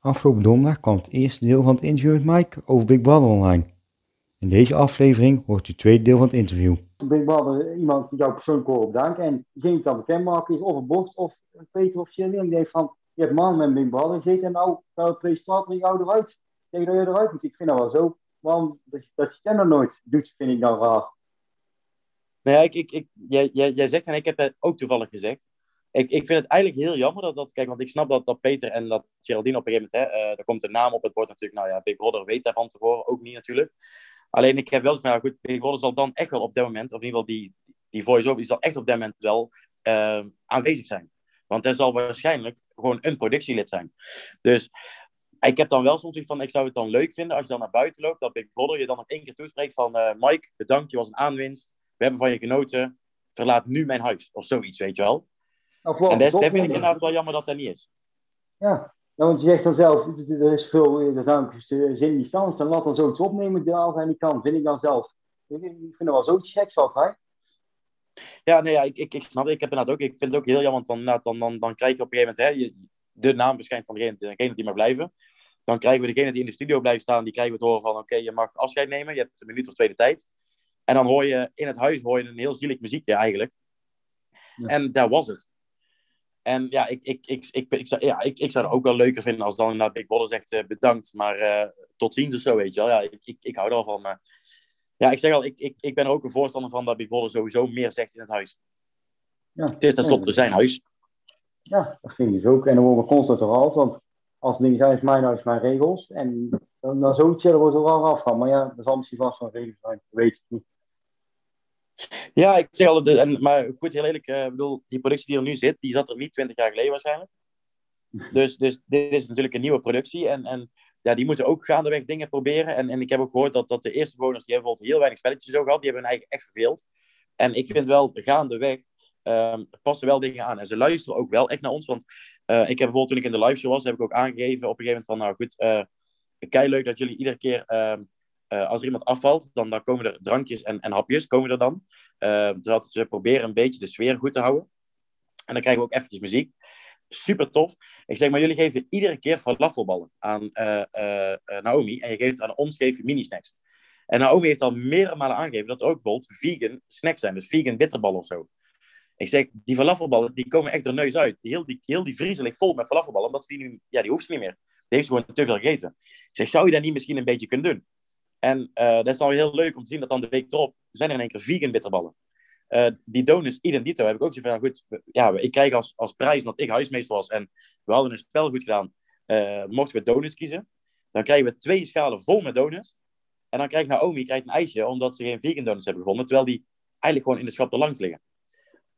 Afgelopen donderdag kwam het eerste deel van het interview met Mike over Big Brother online. In deze aflevering hoort u het tweede deel van het interview. Big Brother iemand die jou persoonlijk hoort bedanken en die dan bekendmaken is of een Bocht of Peter of Shelly. En die denkt van, je hebt man met Big Brother gezeten en nou, nou de presentator jou eruit. Tegen dat je eruit moet. Ik vind dat wel zo. Waarom dat, dat nooit doet, vind ik dan raar. Nee, ik, ik, ik, jij, jij, jij zegt, en ik heb het ook toevallig gezegd, ik, ik vind het eigenlijk heel jammer dat, dat kijk, want ik snap dat, dat Peter en dat Geraldine op een gegeven moment, hè, uh, er komt een naam op het bord natuurlijk, nou ja, Big Brother weet daar van tevoren ook niet natuurlijk. Alleen ik heb wel van, ja goed, Big Brother zal dan echt wel op dat moment, of in ieder geval die, die voice-over, die zal echt op dat moment wel uh, aanwezig zijn. Want er zal waarschijnlijk gewoon een productielid zijn. Dus ik heb dan wel soms van, ik zou het dan leuk vinden als je dan naar buiten loopt, dat Big Brother je dan nog één keer toespreekt van, uh, Mike, bedankt, je was een aanwinst, we hebben van je genoten, verlaat nu mijn huis, of zoiets, weet je wel. Of, en dat vind ik inderdaad wel jammer dat dat niet is. Ja, ja want je zegt dan zelf, er is veel, er is namelijk zin die stand, dan laat dan zoiets opnemen als hij niet kan, vind ik dan zelf. Ik vind het wel zoiets geks altijd. Ja, nee, ja, ik, ik, ik snap het. Ik heb inderdaad ook, ik vind het ook heel jammer, want dan, dan, dan, dan krijg je op een gegeven moment, hè, je, de naam verschijnt van degene, degene die mag blijven. Dan krijgen we degene die in de studio blijft staan, die krijgen we het horen van, oké, je mag afscheid nemen, je hebt een minuut of tweede tijd. En dan hoor je in het huis hoor je een heel zielig muziekje eigenlijk. Ja. En daar was het. En ja, ik, ik, ik, ik, ik, zou, ja ik, ik zou het ook wel leuker vinden als dan naar Big Brother zegt uh, bedankt, maar uh, tot ziens of zo, weet je wel. Ja, ik, ik, ik hou er wel van. Maar ja, ik zeg al, ik, ik, ik ben er ook een voorstander van dat Big Brother sowieso meer zegt in het huis. Ja. Het is tenslotte ja, zijn huis. Ja, dat vind ik dus ook. En dan worden we constant herhaald, want als dingen zijn, is mijn huis, mijn regels. En dan, dan zoiets zullen we er wel afgaan. Maar ja, er zal misschien vast wel regels zijn, dat weet ik niet. Ja, ik zeg al, en, maar goed, heel eerlijk, uh, bedoel, die productie die er nu zit, die zat er niet twintig jaar geleden waarschijnlijk. Dus, dus dit is natuurlijk een nieuwe productie en, en ja, die moeten ook gaandeweg dingen proberen. En, en ik heb ook gehoord dat, dat de eerste bewoners, die hebben bijvoorbeeld heel weinig spelletjes zo gehad, die hebben hun eigen echt verveeld. En ik vind wel, gaandeweg um, passen wel dingen aan. En ze luisteren ook wel echt naar ons, want uh, ik heb bijvoorbeeld toen ik in de live show was, heb ik ook aangegeven op een gegeven moment van, nou goed, uh, kei leuk dat jullie iedere keer... Uh, uh, als er iemand afvalt, dan, dan komen er drankjes en, en hapjes komen er dan. Uh, zodat ze proberen een beetje de sfeer goed te houden. En dan krijgen we ook eventjes muziek. Super tof. Ik zeg maar, jullie geven iedere keer falafelballen aan uh, Naomi. En je geeft aan ons geef mini-snacks. En Naomi heeft al meerdere malen aangegeven dat er ook bijvoorbeeld vegan snacks zijn. Dus vegan bitterballen of zo. Ik zeg, die falafelballen, die komen echt er neus uit. Heel die, heel die vol met falafelballen. Omdat ze die nu, ja, die hoeft ze niet meer. Die heeft ze gewoon te veel gegeten. Ik zeg, zou je dat niet misschien een beetje kunnen doen? En uh, dat is dan heel leuk om te zien dat dan de week erop zijn er in één keer vegan bitterballen. Uh, die donuts idem dito heb ik ook gezegd van, goed, ja, ik krijg als, als prijs, omdat ik huismeester was en we hadden een spel goed gedaan, uh, mochten we donuts kiezen. Dan krijgen we twee schalen vol met donuts. En dan krijgt Naomi krijgt een ijsje, omdat ze geen vegan donuts hebben gevonden, terwijl die eigenlijk gewoon in de schap er langs liggen.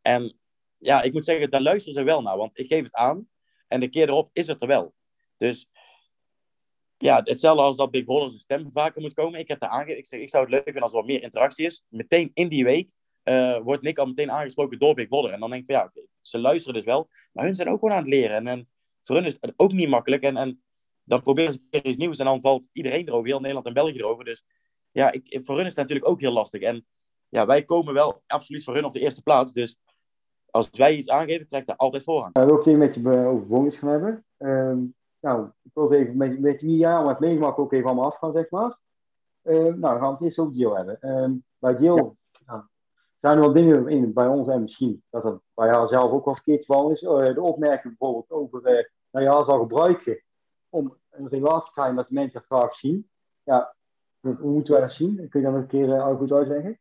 En ja, ik moet zeggen, daar luisteren ze wel naar, want ik geef het aan en de keer erop is het er wel. Dus ja, hetzelfde als dat Big Brother zijn stem vaker moet komen. Ik heb aange... ik, zeg, ik zou het leuk vinden als er wat meer interactie is. Meteen in die week uh, wordt Nick al meteen aangesproken door Big Brother. En dan denk ik van ja, okay, ze luisteren dus wel. Maar hun zijn ook gewoon aan het leren. En, en voor hun is het ook niet makkelijk. En, en dan proberen ze iets nieuws en dan valt iedereen erover. Heel Nederland en België erover. Dus ja, ik, voor hun is het natuurlijk ook heel lastig. En ja, wij komen wel absoluut voor hun op de eerste plaats. Dus als wij iets aangeven, krijgt daar altijd voorrang. Ik wil ook een met je over bonus gaan hebben. Um nou, ik wil even met, met wie om het meegemaakt ook even allemaal afgaan, zeg maar. Uh, nou, dan gaan we het eerst over Jill hebben. Uh, bij Jill ja. nou, zijn er wel dingen in, bij ons en misschien dat het bij haar zelf ook wel verkeerd van is. Uh, de opmerking bijvoorbeeld over, uh, nou ja, zal gebruiken om een relatie te krijgen dat mensen graag zien. Ja, hoe moeten wij dat zien? Kun je dat nog een keer goed uitleggen?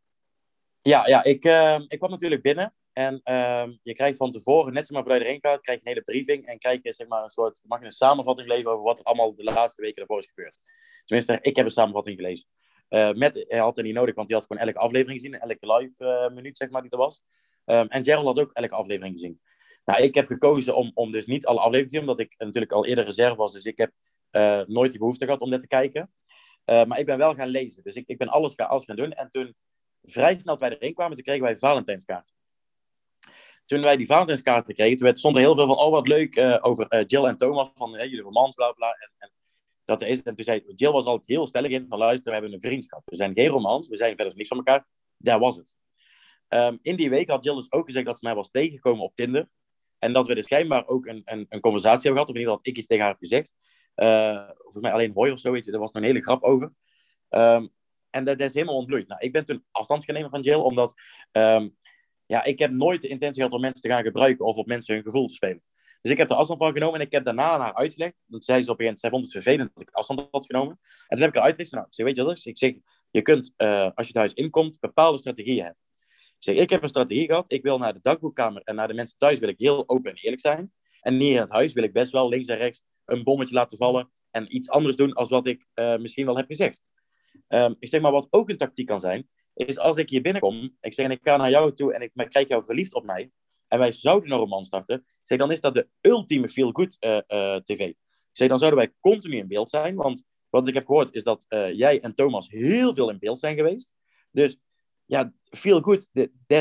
Ja, ja ik, ik kwam natuurlijk binnen en uh, je krijgt van tevoren, net zoals bij de gaat, krijg je een hele briefing en krijg je zeg maar, een soort, mag je een samenvatting lezen over wat er allemaal de laatste weken daarvoor is gebeurd. Tenminste, ik heb een samenvatting gelezen. Uh, met, hij had het niet nodig, want hij had gewoon elke aflevering gezien, elke live uh, minuut zeg maar die er was. Um, en Gerald had ook elke aflevering gezien. Nou, ik heb gekozen om, om dus niet alle afleveringen te zien, omdat ik natuurlijk al eerder reserve was, dus ik heb nooit die behoefte gehad om dit te kijken. maar ik ben wel gaan lezen, dus ik, ik ben alles, gaan, alles gaan doen. En toen, vrij snel wij erin kwamen, toen kregen wij Valentijnskaart toen wij die Valentijnskaarten kregen, toen stond er heel veel van, oh wat leuk, uh, over uh, Jill en Thomas, van uh, jullie romans, bla bla. En, en, dat en toen zei Jill was altijd heel stellig in, van luister, we hebben een vriendschap. We zijn geen romans, we zijn verder niks van elkaar. Daar was het. Um, in die week had Jill dus ook gezegd dat ze mij was tegengekomen op Tinder. En dat we dus schijnbaar ook een, een, een conversatie hebben gehad, of in ieder geval dat ik iets tegen haar gezegd. Uh, volgens mij alleen Hoy of zo, weet je. Was nog een hele grap over. Ehm, en dat, is helemaal ontbloeid. Nou, ik ben toen afstand genomen van Jill, omdat um, ja, ik heb nooit de intentie gehad om mensen te gaan gebruiken of op mensen hun gevoel te spelen. Dus ik heb er afstand van genomen en ik heb daarna naar haar uitgelegd. Dat zei ze op een gegeven moment, zij vond het vervelend dat ik afstand had genomen. En toen heb ik haar uitgelegd, nou, ik zeg, weet je wat is? Ik zeg, je kunt, uh, als je thuis inkomt, bepaalde strategieën hebben. Ik zeg, ik heb een strategie gehad. Ik wil naar de dagboekkamer en naar de mensen thuis wil ik heel open en eerlijk zijn. En hier in het huis wil ik best wel links en rechts een bommetje laten vallen en iets anders doen als wat ik uh, misschien wel heb gezegd. Um, ik zeg maar, wat ook een tactiek kan zijn, is als ik hier binnenkom, ik zeg en ik ga naar jou toe en ik krijg jou verliefd op mij, en wij zouden een roman starten, zeg dan is dat de ultieme feel-good uh, uh, tv. Ik zeg dan zouden wij continu in beeld zijn, want wat ik heb gehoord is dat uh, jij en Thomas heel veel in beeld zijn geweest. Dus ja, feel good,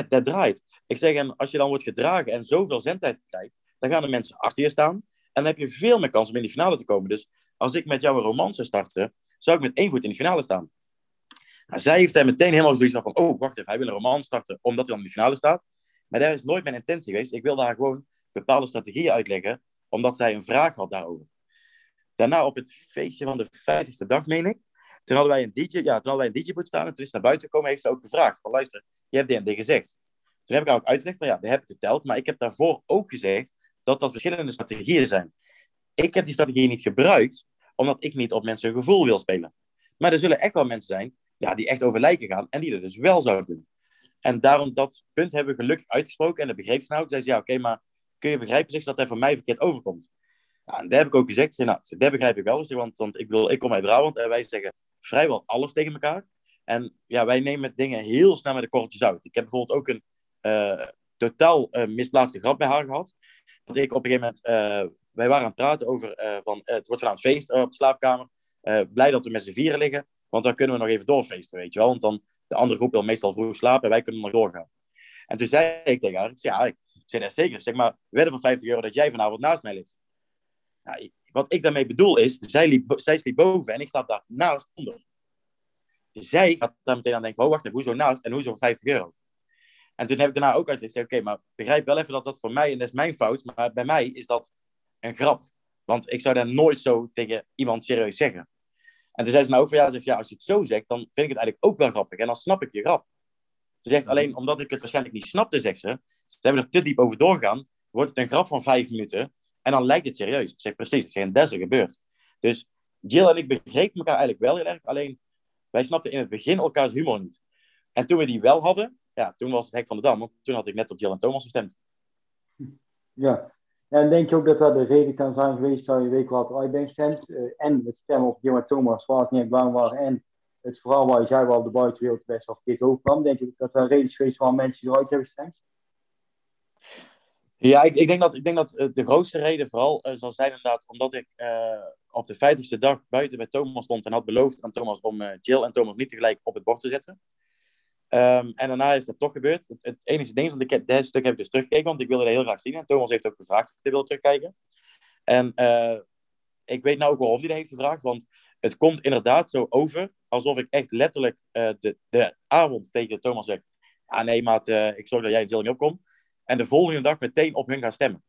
dat draait. Ik zeg, en als je dan wordt gedragen en zoveel zendtijd krijgt, dan gaan de mensen achter je staan. En dan heb je veel meer kans om in die finale te komen. Dus als ik met jou een roman zou starten, zou ik met één voet in de finale staan. Nou, zij heeft hij meteen helemaal zoiets van, oh, wacht even, hij wil een roman starten omdat hij dan in de finale staat. Maar dat is nooit mijn intentie geweest. Ik wil daar gewoon bepaalde strategieën uitleggen, omdat zij een vraag had daarover. Daarna op het feestje van de 50ste dag, meen ik, toen hadden wij een DJ, ja, toen hadden wij een DJ-boot staan en toen is naar buiten gekomen heeft ze ook gevraagd van, luister, je hebt dit gezegd. Toen heb ik ook uitgelegd van, ja, dat heb ik verteld, maar ik heb daarvoor ook gezegd dat dat verschillende strategieën zijn. Ik heb die strategieën niet gebruikt, omdat ik niet op mensen hun gevoel wil spelen. Maar er zullen echt wel mensen zijn ja, die echt over lijken gaan en die dat dus wel zouden doen. En daarom dat punt hebben we gelukkig uitgesproken en dat begreep ze nou. Toen zei ze, ja, oké, maar kun je begrijpen zich dat hij voor mij verkeerd overkomt? Ja, en daar heb ik ook gezegd, zei, nou, dat begrijp ik wel, want, want ik, bedoel, ik kom uit Brabant en wij zeggen vrijwel alles tegen elkaar. En ja, wij nemen dingen heel snel met de kortjes uit. Ik heb bijvoorbeeld ook een uh, totaal uh, misplaatste grap bij haar gehad. Dat ik op een gegeven moment, uh, wij waren aan het praten over, van, het wordt vanavond feest op de slaapkamer. blij dat we met z'n vieren liggen. Want dan kunnen we nog even doorfeesten, weet je wel. Want dan, de andere groep wil meestal vroeg slapen en wij kunnen nog doorgaan. En toen zei ik tegen haar, ik ja, ik zei dat zeker. Zeg maar, wedden van 50 euro dat jij vanavond naast mij ligt. Nou, wat ik daarmee bedoel is, zij, liep, zij sliep boven en ik sta daar naast onder. Zij gaat daar meteen aan denken, oh wacht even, hoezo naast en hoezo 50 euro? En toen heb ik daarna ook uitgelegd, oké, maar begrijp wel even dat dat voor mij, en dat is mijn fout, maar bij mij is dat een grap. Want ik zou dat nooit zo tegen iemand serieus zeggen. En toen zei ze nou ook van ja, zegt, ja, als je het zo zegt, dan vind ik het eigenlijk ook wel grappig. En dan snap ik je grap. Ze zegt alleen, omdat ik het waarschijnlijk niet snapte, zegt ze, ze hebben er te diep over doorgaan, wordt het een grap van vijf minuten en dan lijkt het serieus. Ik zeg precies, zeg, en dat is er gebeurd. Dus Jill en ik begrepen elkaar eigenlijk wel heel erg, alleen wij snapten in het begin elkaars humor niet. En toen we die wel hadden, ja, toen was het hek van de dam, want toen had ik net op Jill en Thomas gestemd. Ja, en denk je ook dat dat de reden kan zijn geweest dat je weet wat eruit bent? Uh, en het stemmen op en Thomas waar het niet bang waren. En het verhaal waar jij wel op de buitenwereld best wel verkeerd overkwam. Denk je dat dat een reden is geweest waarom mensen eruit hebben gestemd? Ja, ik, ik, denk dat, ik denk dat uh, de grootste reden vooral uh, zal zijn inderdaad omdat ik op de 50ste dag buiten bij Thomas stond en had beloofd aan Thomas om Jill en Thomas niet tegelijk op het bord te zetten. Um, en daarna is dat toch gebeurd. Het, enige ding is, want ik, dit stuk heb dus teruggekeken, want ik wilde dat heel graag zien. En Thomas heeft ook gevraagd of hij wil terugkijken. En uh, ik weet nou ook waarom hij dat heeft gevraagd, want het komt inderdaad zo over alsof ik echt letterlijk uh, de, de avond tegen Thomas zeg: Ah nee, maat, uh, ik zorg dat jij in niet opkomt. En de volgende dag meteen op hun gaan stemmen.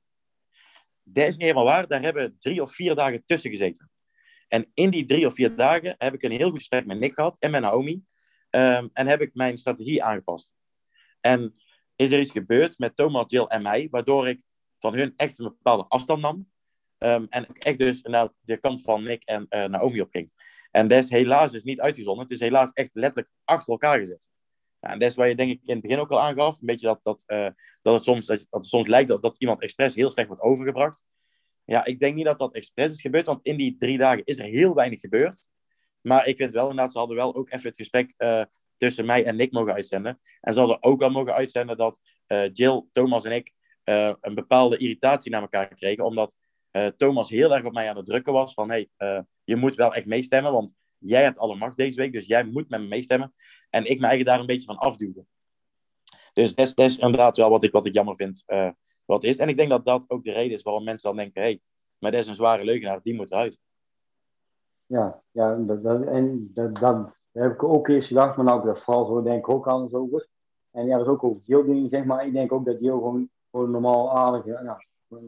Dat is niet helemaal waar. Daar hebben drie of vier dagen tussen gezeten. En in die drie of vier dagen heb ik een heel goed gesprek met Nick gehad en met Naomi. Um, en heb ik mijn strategie aangepast. En is er iets gebeurd met Thomas, Jill en mij, waardoor ik van hun echt een bepaalde afstand nam. Um, en ik echt dus inderdaad de kant van Nick en uh, Naomi opging. En dat is helaas dus niet uitgezonden. Het is helaas echt letterlijk achter elkaar gezet. Ja, en dat is waar je denk ik in het begin ook al aangaf. Een beetje dat, dat, uh, dat, het, soms, dat, het soms lijkt dat, dat iemand expres heel slecht wordt overgebracht. Ja, ik denk niet dat dat expres is gebeurd, want in die drie dagen is er heel weinig gebeurd. Maar ik vind wel inderdaad, ze hadden wel ook even het gesprek uh, tussen mij en Nick mogen uitzenden. En ze hadden ook wel mogen uitzenden dat uh, Jill, Thomas en ik uh, een bepaalde irritatie naar elkaar kregen. Omdat Thomas heel erg op mij aan het drukken was van hey, je moet wel echt meestemmen, want jij hebt alle macht deze week, dus jij moet met me meestemmen. En ik me eigen daar een beetje van afduwde. Dus dat is, inderdaad wel wat ik, wat ik jammer vind wat is. En ik denk dat dat ook de reden is waarom mensen dan denken, hey, maar dat is een zware leugenaar, die moet eruit. Ja, ja dat, dat, en dat, dat heb ik ook eerst gedacht, maar nou, dat vooral zo denk ik ook anders over. En ja, dat is ook over veel dingen, zeg maar. Ik denk ook dat Deel gewoon, gewoon normaal aardig, nou,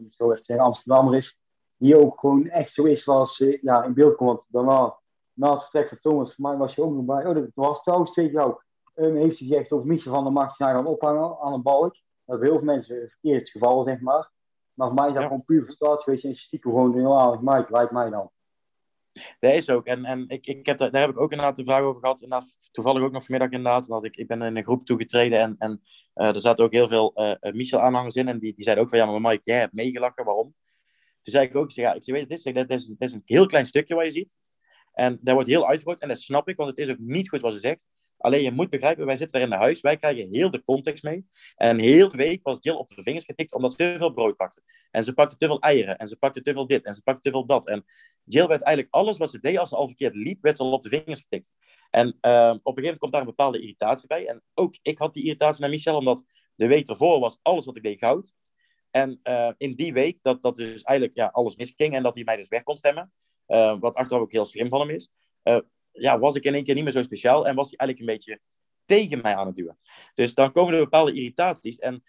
zo echt zeggen, Amsterdammer is. die ook gewoon echt zo is zoals uh, ja, in beeld komt. Want daarna, na het vertrek van Thomas, voor mij was je ook nog bij. Oh, dat was trouwens tegen jou. Um, heeft hij gezegd over Michel van der Macht snel gaan ophangen aan een balk. Dat heel veel mensen verkeerd geval, zeg maar. Maar voor mij is dat gewoon puur verstaat geweest en stiekem gewoon heel aardig Mike, lijkt mij dan. Dat is ook. En, en ik, ik heb daar, daar heb ik ook inderdaad een vraag over gehad. En toevallig ook nog vanmiddag inderdaad. Want ik, ik ben in een groep toegetreden en, en uh, er zaten ook heel veel uh, Michel-aanhangers in. En die, die zeiden ook van, ja, maar Mike, jij hebt meegelachen, waarom? Toen zei ik ook, ja, ik zei, weet je, dit is, is, is een heel klein stukje wat je ziet. En dat wordt heel uitgegroot en dat snap ik, want het is ook niet goed wat ze zegt. Alleen je moet begrijpen, wij zitten daar in de huis, wij krijgen heel de context mee. En heel de week was Jill op de vingers getikt omdat ze te veel brood pakte. En ze pakte te veel eieren, en ze pakte te veel dit, en ze pakte te veel dat. En Jill werd eigenlijk alles wat ze deed als ze al verkeerd liep, werd ze al op de vingers getikt. En uh, op een gegeven moment komt daar een bepaalde irritatie bij. En ook ik had die irritatie naar Michel, omdat de week ervoor was alles wat ik deed goud. En uh, in die week dat, dat dus eigenlijk ja, alles misging en dat hij mij dus weg kon stemmen. Uh, wat achteraf ook heel slim van hem is ja, was ik in één keer niet meer zo speciaal en was hij eigenlijk een beetje tegen mij aan het duwen. Dus dan komen er bepaalde irritaties. En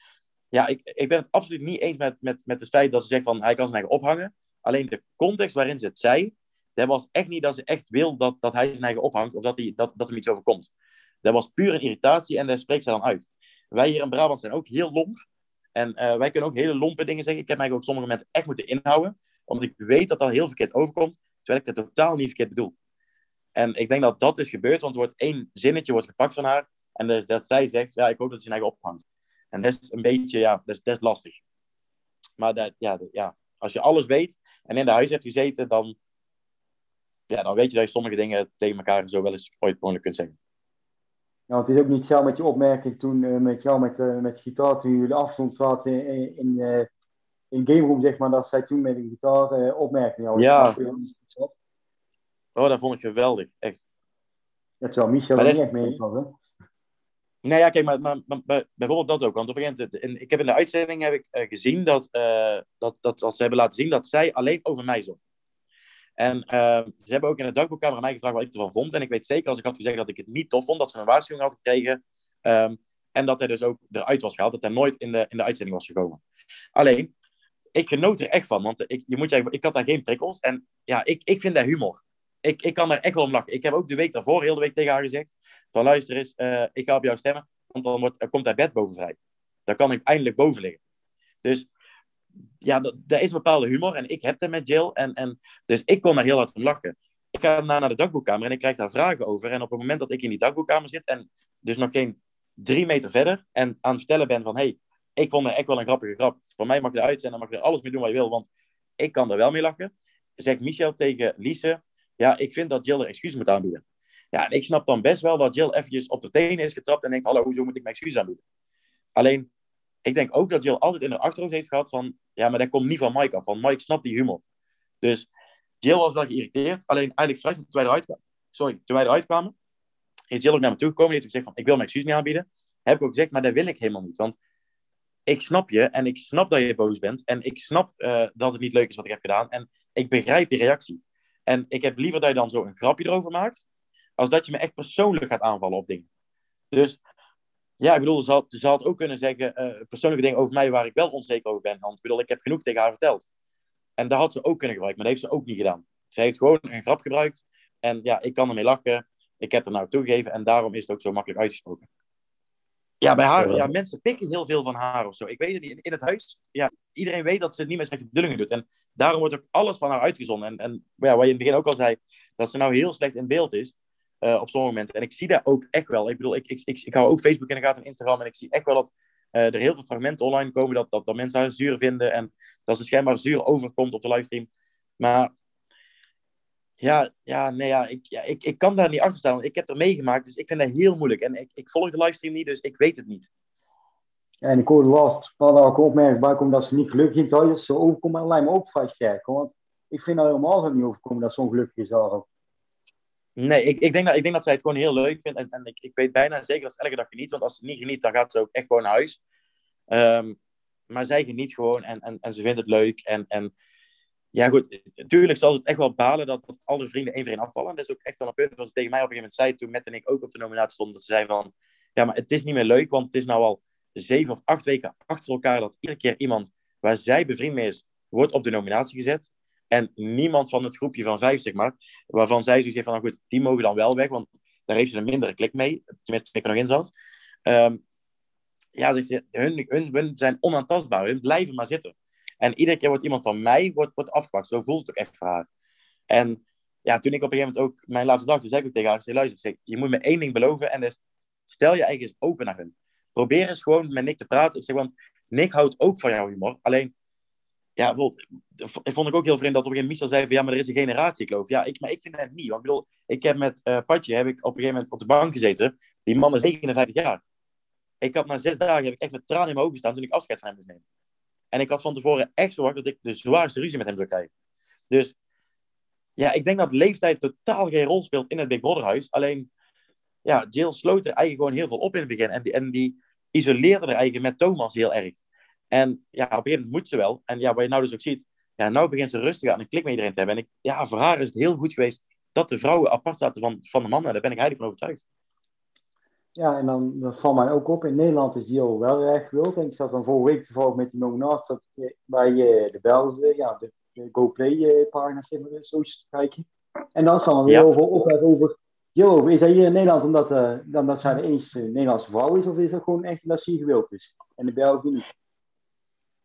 ja, ik, ik ben het absoluut niet eens met, met, met het feit dat ze zegt van hij kan zijn eigen ophangen. Alleen de context waarin ze het zei, dat was echt niet dat ze echt wil dat, dat hij zijn eigen ophangt of dat, hij, dat, dat hem iets overkomt. Dat was puur een irritatie en daar spreekt ze dan uit. Wij hier in Brabant zijn ook heel lomp. En uh, wij kunnen ook hele lompe dingen zeggen. Ik heb mij ook sommige momenten echt moeten inhouden. Omdat ik weet dat dat heel verkeerd overkomt. Terwijl ik het totaal niet verkeerd bedoel. En ik denk dat dat is gebeurd, want er wordt één zinnetje wordt gepakt van haar. En dus dat zij zegt, ja, ik hoop dat ze zijn eigen ophangt. En dat is een beetje, ja, dat is, dat is lastig. Maar dat, ja, ja, als je alles weet en in de huis hebt gezeten, dan, ja, dan weet je dat je sommige dingen tegen elkaar zo wel eens ooit mogelijk kunt zeggen. Ja, het is ook niet zo met je opmerking toen uh, met jou met, uh, met gitaar, toen jullie afstand zaten in, in, uh, in Game Room, zeg maar, dat zij toen met de gitaar opmerkingen Ja. Oh, dat vond ik geweldig, echt. Dat zou Michel er niet echt mee hè? Nee, ja, kijk, maar, maar, maar, bijvoorbeeld dat ook. Want op een gegeven moment, ik heb in de uitzending heb ik, uh, gezien dat, uh, dat, dat als ze hebben laten zien dat zij alleen over mij zong. En uh, ze hebben ook in de dagboekkamer aan mij gevraagd wat ik ervan vond. En ik weet zeker, als ik had gezegd dat ik het niet tof vond, dat ze een waarschuwing had gekregen. Um, en dat hij dus ook eruit was gehaald, dat hij nooit in de, in de uitzending was gekomen. Alleen, ik genoot er echt van, want ik, je moet, ik had daar geen prikkels. En ja, ik, ik vind dat humor ik, ik kan er echt wel om lachen. Ik heb ook de week daarvoor, heel de week tegen haar gezegd: van luister eens, uh, ik ga op jou stemmen, want dan wordt, komt hij bed boven vrij. Dan kan ik eindelijk boven liggen. Dus ja, dat, is een bepaalde humor en ik heb dat met Jill. En, en, dus ik kon er heel hard om lachen. Ik ga daarna naar de dagboekkamer en ik krijg daar vragen over. En op het moment dat ik in die dagboekkamer zit en dus nog geen drie meter verder en aan het vertellen ben van hey, ik vond het echt wel een grappige grap. Voor mij mag je eruit zijn en mag je er alles mee doen wat je wil, want ik kan er wel mee lachen. Zegt Michel tegen Lise, ja, ik vind dat Jill er excuus moet aanbieden. Ja, en ik snap dan best wel dat Jill eventjes op de tenen is getrapt en denkt, hallo, hoezo moet ik mijn excuus aanbieden? Alleen, ik denk ook dat Jill altijd in haar achterhoofd heeft gehad van, ja, maar dat komt niet van Mike af, van Mike snapt die humor. Dus Jill was wel geïrriteerd, alleen eigenlijk vrij toen wij eruit kwamen, sorry, toen wij eruit kwamen, is Jill ook naar me toe gekomen, die heeft gezegd van, ik wil mijn excuus niet aanbieden. Heb ik ook gezegd, maar dat wil ik helemaal niet, want ik snap je en ik snap dat je boos bent en ik snap uh, dat het niet leuk is wat ik heb gedaan en ik begrijp die reactie. En ik heb liever dat je dan zo een grapje erover maakt, als dat je me echt persoonlijk gaat aanvallen op dingen. Dus ja, ik bedoel, ze had, ook kunnen zeggen uh, persoonlijke dingen over mij waar ik wel onzeker over ben. Want ik bedoel, ik heb genoeg tegen haar verteld. En dat had ze ook kunnen gebruiken, maar dat heeft ze ook niet gedaan. Ze heeft gewoon een grap gebruikt. En ja, ik kan ermee lachen. Ik heb er nou toegegeven en daarom is het ook zo makkelijk uitgesproken. Ja, bij haar, ja, mensen pikken heel veel van haar of zo. Ik weet het niet. In, het huis, ja, iedereen weet dat ze het niet met slechte bedoelingen doet. En daarom wordt ook alles van haar uitgezonden. En, en ja, wat je in het begin ook al zei, dat ze nou heel slecht in beeld is. Uh, op sommige momenten. En ik zie dat ook echt wel. Ik bedoel, ik, ik, ik, ik hou ook Facebook in de gaten en Instagram. En ik zie echt wel dat uh, er heel veel fragmenten online komen. Dat, dat, dat mensen haar zuur vinden. En dat ze schijnbaar zuur overkomt op de livestream. Maar ja, ja, nee, ja, ik, ja, ik, ik kan daar niet achter staan. Ik heb er meegemaakt, dus ik vind dat heel moeilijk. En ik, ik volg de livestream niet, dus ik weet het niet. En ik hoorde last van ook opmerking bij dat ze niet gelukkig huis Zo overkomen alleen maar ook sterk. Want ik vind dat helemaal zo niet overkomen dat ze ongelukkig is. Nee, ik, ik, denk dat, ik denk dat zij het gewoon heel leuk vindt. En, en ik, ik weet bijna zeker dat ze elke dag geniet. Want als ze niet geniet, dan gaat ze ook echt gewoon naar huis. Um, maar zij geniet gewoon en, en, en ze vindt het leuk. En, en ja, goed, natuurlijk zal het echt wel balen dat, alle vrienden één voor één afvallen. Dat is ook echt wel een punt wat ze tegen mij op een gegeven moment zei toen Met en ik ook op de nominatie stonden. Dat ze zei van, ja, maar het is niet meer leuk, want het is nou al zeven of acht weken achter elkaar dat iedere keer iemand waar zij bevriend mee is, wordt op de nominatie gezet. En niemand van het groepje van vijf, zeg maar, waarvan zij zoiets heeft van, nou goed, die mogen dan wel weg, want daar heeft ze een mindere klik mee. Tenminste, ik er nog in zat. Um, ja, ze, hun, hun, hun zijn onaantastbaar. Hun blijven maar zitten. En iedere keer wordt iemand van mij wordt, wordt afgepakt. Zo voelt het ook echt voor haar. En ja, toen ik op een gegeven moment ook mijn laatste dag, toen zei ik ook tegen haar, zei, luister, zeg, je moet me één ding beloven en dus stel je eigen eens open naar hun. Probeer eens gewoon met Nick te praten. Ik zeg, want Nick houdt ook van jouw humor. Alleen, ja, bijvoorbeeld, vond ik ook heel vreemd dat op een gegeven moment zei van, ja, maar er is een generatiekloof. Ja, ik, maar ik vind het niet. Want ik bedoel, ik heb met uh, Patje, heb ik op een gegeven moment op de bank gezeten. Die man is 59 jaar. Ik had na zes dagen, heb ik echt met tranen in mijn ogen staan toen ik afscheid van hem moest nemen. En ik had van tevoren echt verwacht dat ik de zwaarste ruzie met hem zou krijgen. Dus ja, ik denk dat leeftijd totaal geen rol speelt in het Big Brother huis. Alleen, ja, Jill sloot er eigenlijk gewoon heel veel op in het begin. En die, en die isoleerde er eigenlijk met Thomas heel erg. En ja, op een gegeven moment moet ze wel. En ja, wat je nou dus ook ziet, ja, nou begint ze rustig aan een klik met iedereen te hebben. En ik, ja, voor haar is het heel goed geweest dat de vrouwen apart zaten van, van de mannen. Daar ben ik heilig van overtuigd. Ja, en dan dat valt mij ook op. In Nederland is Jill wel erg gewild. En ik zat dan vorige week toevallig met die nominatie bij uh, de Belgen, ja, de, de GoPlay-pagina, zeg maar, socials kijken. En dan zal er weer ja. over over is dat hier in Nederland omdat, uh, dan dat zij de eens uh, Nederlandse vrouw is, of is dat gewoon echt dat ze gewild is? En de Belgen niet?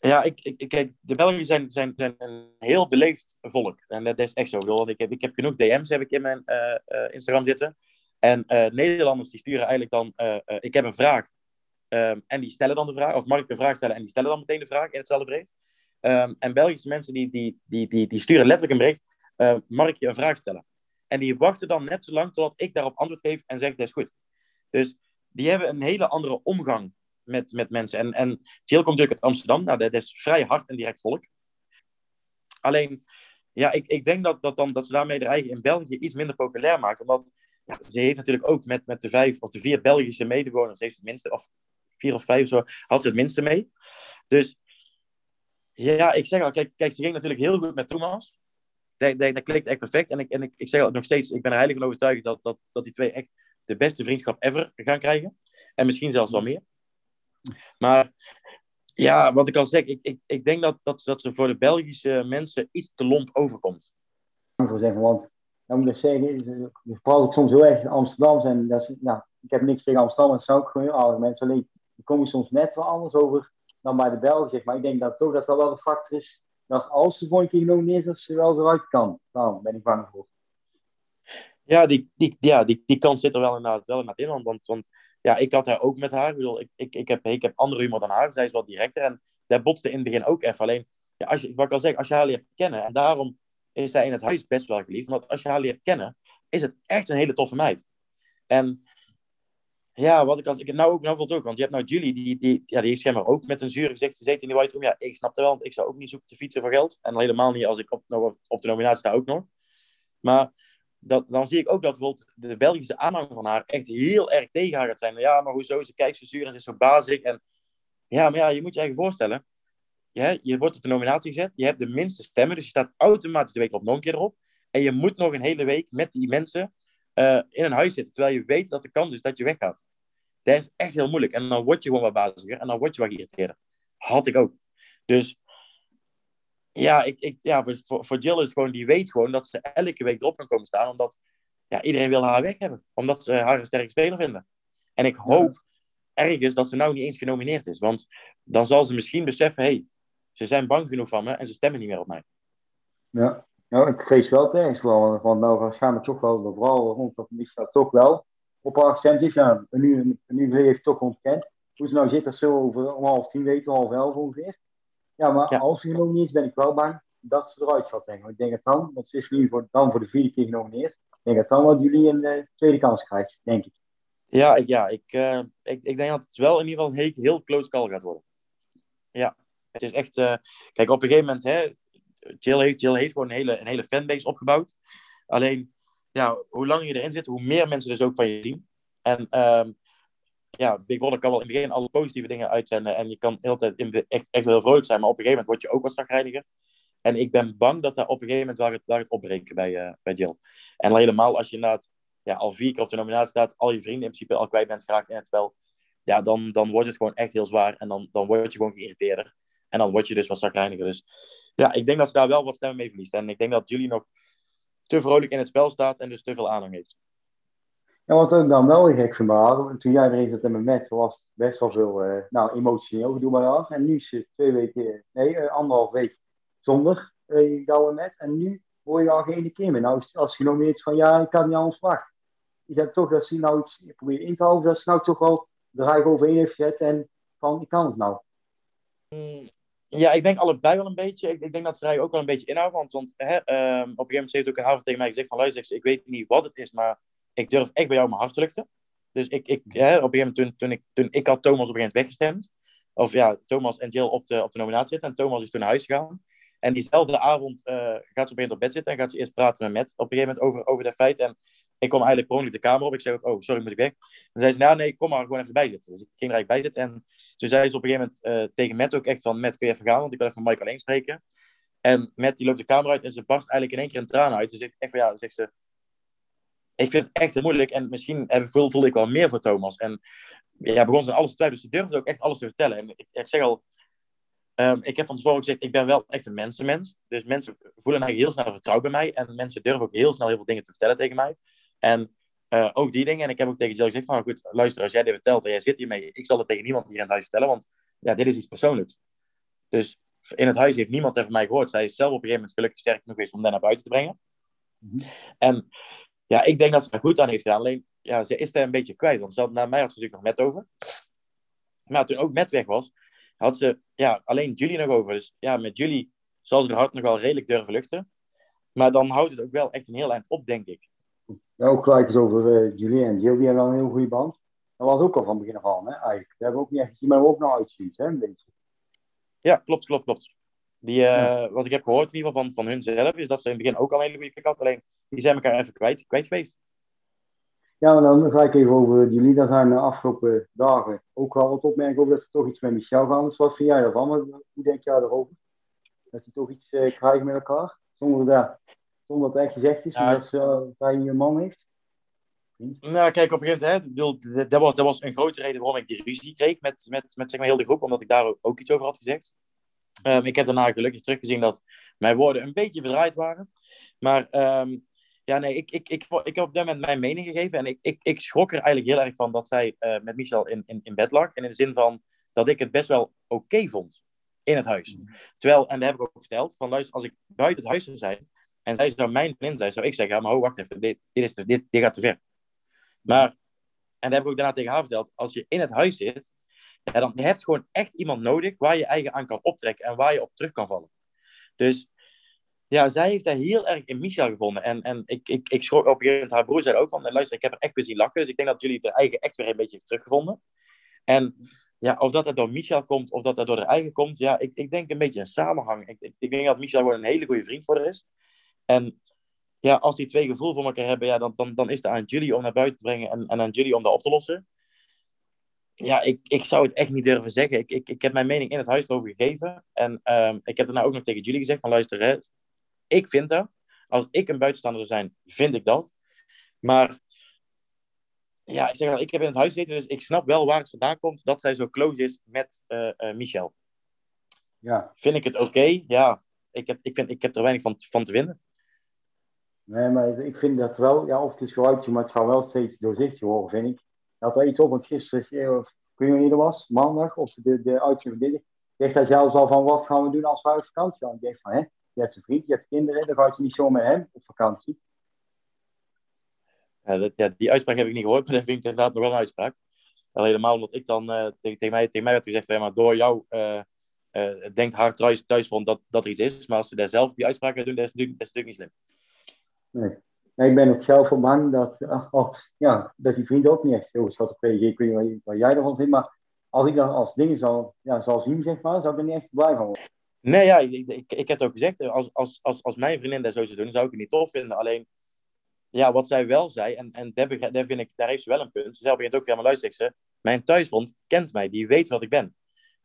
Ja, ik, ik, kijk, de Belgen zijn, zijn, zijn een heel beleefd volk. En dat is echt zo. Ik heb, ik heb genoeg DM's heb ik in mijn uh, Instagram zitten. En Nederlanders die sturen eigenlijk dan, ik heb een vraag. Um, en die stellen dan de vraag. Of mag ik een vraag stellen en die stellen dan meteen de vraag in hetzelfde bericht. Um, en Belgische mensen die, die, die, die, die sturen letterlijk een bericht. mag ik je een vraag stellen? En die wachten dan net zo lang totdat ik daarop antwoord geef en zeg, dat is goed. Dus die hebben een hele andere omgang met, met mensen. En, en Jill komt natuurlijk uit Amsterdam. Nou, dat is vrij hard en direct volk. Alleen, ja, ik, ik denk dat, dat, dan, dat ze daarmee de eigen in België iets minder populair maken. Omdat ja, ze heeft natuurlijk ook met, met de vijf of de vier Belgische medewoners, heeft het minste, of vier of vijf had ze het minste mee. Dus ja, ik zeg al, kijk, kijk ze ging natuurlijk heel goed met Thomas dat, dat, dat klikt echt perfect. En ik, en ik, ik zeg nog steeds, ik ben er heilig van overtuigd dat, dat, dat die twee echt de beste vriendschap ever gaan krijgen. En misschien zelfs wel meer. Maar ja, wat ik al zeg, ik, ik, ik denk dat, dat, dat ze voor de Belgische mensen iets te lomp overkomt. Voor zeggen, want dan moet ik zeggen, je praat het soms heel erg in Amsterdam. En dat is, nou, ik heb niks tegen Amsterdam, dat zou ook gewoon alle mensen. Alleen, die komen soms net wel anders over dan bij de Belgen. Zeg maar ik denk dat toch dat dat wel de factor is dat als ze volgende keer genomineerd is, ze wel eruit kan. Nou, ben ik bang voor. Ja, die, die, ja die, die kans zit er wel inderdaad, wel in. Want, want, ja, ik had haar ook met haar. Ik, bedoel, ik, ik, ik, heb, ik heb andere humor dan haar. Zij is wat directer. En daar botste in het begin ook even. Alleen, ja, als je, wat ik al zeg, als je haar leert kennen. En daarom is zij in het huis best wel geliefd. Want als je haar leert kennen, is het echt een hele toffe meid. En ja, wat ik als ik het nou ook nou ook, want je hebt nou Julie, die, die, ja, die heeft schijnbaar ook met een zure gezicht gezeten in die white room. Ja, ik snap het wel, want ik zou ook niet zoeken te fietsen voor geld. En helemaal niet als ik op, nog op de nominatie sta ook nog. Maar dat, dan zie ik ook dat bijvoorbeeld de Belgische aanhang van haar echt heel erg tegen haar gaat zijn. Ja, maar hoezo, ze kijkt zo zuur en ze is zo bazig. En ja, maar ja, je moet je eigen voorstellen. Je, je wordt op de nominatie gezet, je hebt de minste stemmen, dus je staat automatisch de week op nog een keer erop. En je moet nog een hele week met die mensen uh, in een huis zitten, terwijl je weet dat de kans is dat je weggaat. Dat is echt heel moeilijk. En dan word je gewoon wat baziger en dan word je wat geïrriteerder. Had ik ook. Dus ja, ik, ik, ja voor, voor Jill is het gewoon, die weet gewoon dat ze elke week erop kan komen staan, omdat ja, iedereen wil haar weg hebben. Omdat ze haar een sterke speler vinden. En ik hoop ergens dat ze nou niet eens genomineerd is. Want dan zal ze misschien beseffen, hé, hey, ze zijn bang genoeg van me en ze stemmen niet meer op mij. Ja, nou, ik vrees wel tegen wel, want nou waarschijnlijk toch wel, vooral rond dat misdaad toch wel op haar accent is. Ja, nu, nu heeft het toch ontkend. Hoe ze nou zit, dat zo over om half tien weten, half elf ongeveer. Ja, maar ja. als ze genomineerd is, ben ik wel bang dat ze eruit gaat denken. Ik denk het dan, want ze is nu voor, dan voor de vierde keer genomineerd. Ik denk dat dan wat jullie een uh, tweede kans krijgt, denk ik. Ja, ik, ja ik, uh, ik, ik denk dat het wel in ieder geval een heel, close call gaat worden. Ja, het is echt... Uh, kijk, op een gegeven moment, hè, Jill heeft, Jill heeft gewoon een hele, een hele fanbase opgebouwd. Alleen, ja, hoe langer je erin zit, hoe meer mensen dus ook van je zien. En um, ja, Big Brother kan wel in het begin alle positieve dingen uitzenden. En je kan hele tijd echt, echt heel vrolijk zijn. Maar op een gegeven moment word je ook wat zagrijniger. En ik ben bang dat daar op een gegeven moment waar het, waar het opbreken bij, uh, bij Jill. En helemaal als je inderdaad ja, al vier keer op de nominatie staat, al je vrienden in principe al kwijt bent geraakt in het spel. Ja, dan, dan wordt het gewoon echt heel zwaar. En dan, dan word je gewoon geïrriteerder. En dan word je dus wat zagrijniger. Dus ja, ik denk dat ze daar wel wat stemmen mee verliest. En ik denk dat Julie nog te vrolijk in het spel staat en dus te veel aanhang heeft. Ja, wat ik dan wel gek vind toen jij erin zat in met, was het best wel veel uh, nou, emotioneel gedoe bij haar. En nu is het twee weken, nee, uh, anderhalf week zonder uh, jouw met. En nu hoor je al geen keer meer. Nou, als je nog meer van ja, ik kan niet anders wachten. Je hebt toch dat ze nou iets probeert in te houden, dat ze nou toch wel de rij overheen heeft gezet en van, ik kan het nou. Mm, ja, ik denk allebei wel een beetje. Ik, ik denk dat Vrij ook wel een beetje inhoudt. Want, want hè, um, op een gegeven moment heeft ook een avond tegen mij gezegd van luister, ik weet niet wat het is, maar ik durf echt bij jou mijn hart te luchten. Dus ik, ik, hè, op een gegeven moment toen, toen, ik, toen ik had Thomas op een gegeven moment weggestemd. Of ja, Thomas en Jill op de, op de nominatie zitten. En Thomas is toen naar huis gegaan. En diezelfde avond uh, gaat ze op een gegeven moment op bed zitten. En gaat ze eerst praten met op een gegeven moment over, over dat feit. En ik kom eigenlijk per de kamer op. Ik zeg ook, oh, sorry, moet ik weg. En zei ze, nou nee, kom maar gewoon even bij zitten. Dus ik ging er eigenlijk bij zitten. En toen zei ze op een gegeven moment uh, tegen Matt ook echt van, Matt, kun je even gaan? Want ik wil even met Mike alleen spreken. En Matt die loopt de kamer uit en ze barst eigenlijk in één keer een traan uit. Dus ik echt van, ja, zegt ze, ik vind het echt heel moeilijk. En misschien heb, voel, voelde ik wel meer voor Thomas. En ja, begon ze alles te twijfelen. Ze durfde ook echt alles te vertellen. En ik, ik zeg al, um, ik heb van tevoren gezegd, ik ben wel echt een mensenmens. Dus mensen voelen eigenlijk heel snel vertrouwen bij mij. En mensen durven ook heel snel heel veel dingen te vertellen tegen mij. En uh, ook die dingen. En ik heb ook tegen Jill gezegd van, nou goed, luister, als jij dit vertelt en jij zit hiermee, ik zal het tegen niemand hier in het huis vertellen, want ja, dit is iets persoonlijks. Dus in het huis heeft niemand van mij gehoord. Zij is zelf op een gegeven moment gelukkig sterk genoeg geweest om dat naar buiten te brengen. Mm -hmm. En ja, ik denk dat ze er goed aan heeft gedaan. Alleen, ja, ze is er een beetje kwijt. Want ze had, naar mij had ze natuurlijk nog met over. Maar toen ook met weg was, had ze ja, alleen Julie nog over. Dus ja, met Julie zal ze haar hart nog wel redelijk durven luchten. Maar dan houdt het ook wel echt een heel eind op, denk ik. Ja, ook gelijk eens over uh, Julie en Jill. Die hebben wel een heel goede band. Dat was ook al van begin af aan, hè, eigenlijk. We hebben ook niet echt gezien, maar ook nog uitziet, hè, een beetje. Ja, klopt, klopt, klopt. Die, uh, ja. Wat ik heb gehoord in ieder geval van, van hun zelf, is dat ze in het begin ook al een hele goede had. Alleen die zijn elkaar even kwijt, kwijt geweest. Ja, en dan ga ik even over jullie. Daar zijn de afgelopen dagen ook wel wat opmerkingen over dat ze toch iets met Michel gaan. Dus wat vind jij daarvan? Hoe denk jij daarover? Dat ze toch iets uh, krijgen met elkaar? Zonder dat, zonder dat het echt gezegd is, ja. dat ze uh, bij je man heeft? Nou, kijk, op een gegeven moment, hè, dat, was, dat was een grote reden waarom ik die ruzie kreeg met, met, met zeg maar, heel de groep, omdat ik daar ook, ook iets over had gezegd. Um, ik heb daarna gelukkig teruggezien dat mijn woorden een beetje verdraaid waren. Maar um, ja, nee, ik, ik, ik, ik heb op dat moment mijn mening gegeven. En ik, ik, ik schrok er eigenlijk heel erg van dat zij uh, met Michel in, in, in bed lag. En in de zin van dat ik het best wel oké okay vond in het huis. Mm. Terwijl, en dat heb ik ook verteld, van luister, als ik buiten het huis zou zijn en zij zou mijn vriendin zijn, zou ik zeggen, ja, maar wacht even, dit, dit, is, dit, gaat te ver. Maar, en dat heb ik ook daarna tegen haar verteld, als je in het huis zit, ja, dan heb je gewoon echt iemand nodig waar je eigen aan kan optrekken en waar je op terug kan vallen. Dus ja, zij heeft daar heel erg in Michel gevonden. En, en ik, ik, ik schrok op een gegeven moment, haar broer zei ook van, luister, ik heb er echt weer zien lachen. Dus ik denk dat jullie er eigen echt weer een beetje teruggevonden. En ja, of dat dat door Michel komt, of dat dat door haar eigen komt, ja, ik, ik denk een beetje een samenhang. Ik, ik, ik denk dat Michel gewoon een hele goede vriend voor haar is. En ja, als die twee gevoel voor elkaar hebben, ja, dan, dan, dan is het aan Julie om naar buiten te brengen en, en aan Julie om dat op te lossen. Ja, ik, ik zou het echt niet durven zeggen. Ik, ik, ik heb mijn mening in het huis erover gegeven. En um, ik heb daarna ook nog tegen Julie gezegd van luister, hè, ik vind dat. Als ik een buitenstaander zou zijn, vind ik dat. Maar ja, ik zeg al, ik heb in het huis gezeten, dus ik snap wel waar het vandaan komt dat zij zo close is met uh, uh, Michel. Ja. Vind ik het oké? Okay? Ja, ik heb, ik, vind, ik heb er weinig van, van te winnen. Nee, maar ik vind dat wel, ja, of het is geluid, maar het gaat wel steeds doorzichtig worden, vind ik. Dat er iets op, want gisteren, of, ik weet niet dat was, maandag, of de, de van dit, zegt hij zelfs al van, wat gaan we doen als we uit vakantie gaan? Ik denk van, hè, je hebt een vriend, je hebt kinderen, dan ga je niet zo met hem op vakantie. Ja, die uitspraak heb ik niet gehoord, maar dat vind ik inderdaad nog wel een uitspraak. Al helemaal omdat ik dan uh, tegen, mij, tegen mij werd gezegd, ja, maar door jou uh, denkt haar thuis, thuis vond dat, dat er iets is. Maar als ze daar zelf die uitspraak gaan doen, dat is natuurlijk niet slim. Nee. ik ben ook zelf van bang dat, oh, ja, dat die vriend ook niet echt heel schat op reageert. Ik weet niet wat jij ervan vindt, maar als ik dan als dingen zal, ja, zal zien, zeg maar, zou ik er niet echt blij van worden. Nee, ja, ik, ik, ik heb het ook gezegd. Als, als, als, als mijn vriendin dat zo zou doen, zou ik het niet tof vinden. Alleen, ja, wat zij wel zei, en, en daar, vind ik, daar heeft ze wel een punt. Zei begint ook, ja, maar luister, ze, mijn thuisfront kent mij, die weet wat ik ben.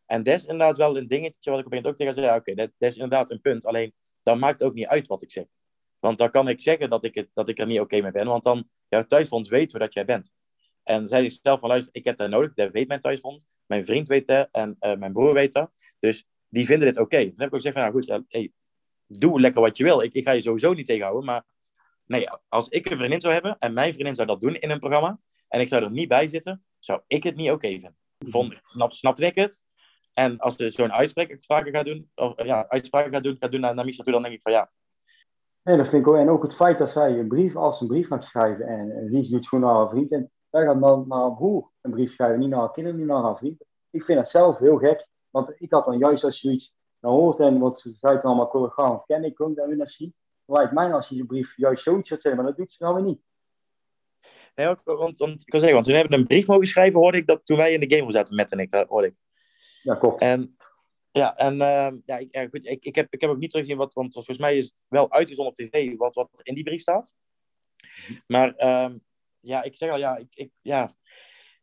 En dat is inderdaad wel een dingetje wat ik op een ook tegen zei. Ja, oké, dat, dat, is inderdaad een punt. Alleen, dan maakt het ook niet uit wat ik zeg. Want dan kan ik zeggen dat ik, het, dat ik er niet oké mee ben. Want dan, jouw thuisfront weet hoe dat jij bent. En zij zelf van, luister, ik heb dat nodig. Dat weet mijn thuisfront. Mijn vriend weet dat. En uh, mijn broer weet dat. Dus die vinden dit oké. Okay. Dan heb ik ook gezegd van, nou goed, ja, hey, doe lekker wat je wil. Ik, ik ga je sowieso niet tegenhouden, maar nee, als ik een vriendin zou hebben en mijn vriendin zou dat doen in een programma en ik zou er niet bij zitten, zou ik het niet oké vinden. Vond, snap, snapte ik het? En als er zo'n uitspraak gaat doen, of ja, uitspraken gaat doen, gaat doen naar, naar toe, dan denk ik van ja. Nee, dat vind ik ook. En ook het feit dat zij een brief als een brief gaat schrijven en Lies doet gewoon naar haar vriend en zij gaat dan naar haar broer een brief schrijven, niet naar haar kinderen, niet naar haar vriend. Ik vind het zelf heel gek, want ik had dan juist als je iets nou hoort en wat ze zei allemaal collegaal ken ik ook dat we dat zien. Lijkt mij als je een brief juist zoiets gaat zeggen, maar dat doet ze nou weer niet. Nee, want, want, ik kan zeggen, want toen hebben we een brief mogen schrijven, hoorde ik dat toen wij in de game zaten, met en ik, eh, hoorde ik. Ja, klopt. En, ja, en uh, ja, ik, ja, goed, ik, ik, heb, ik heb ook niet teruggezien, wat, want volgens mij is het wel uitgezonden op tv wat, wat in die brief staat. Maar uh, ja, ik zeg al, ja, ik, ik, ja,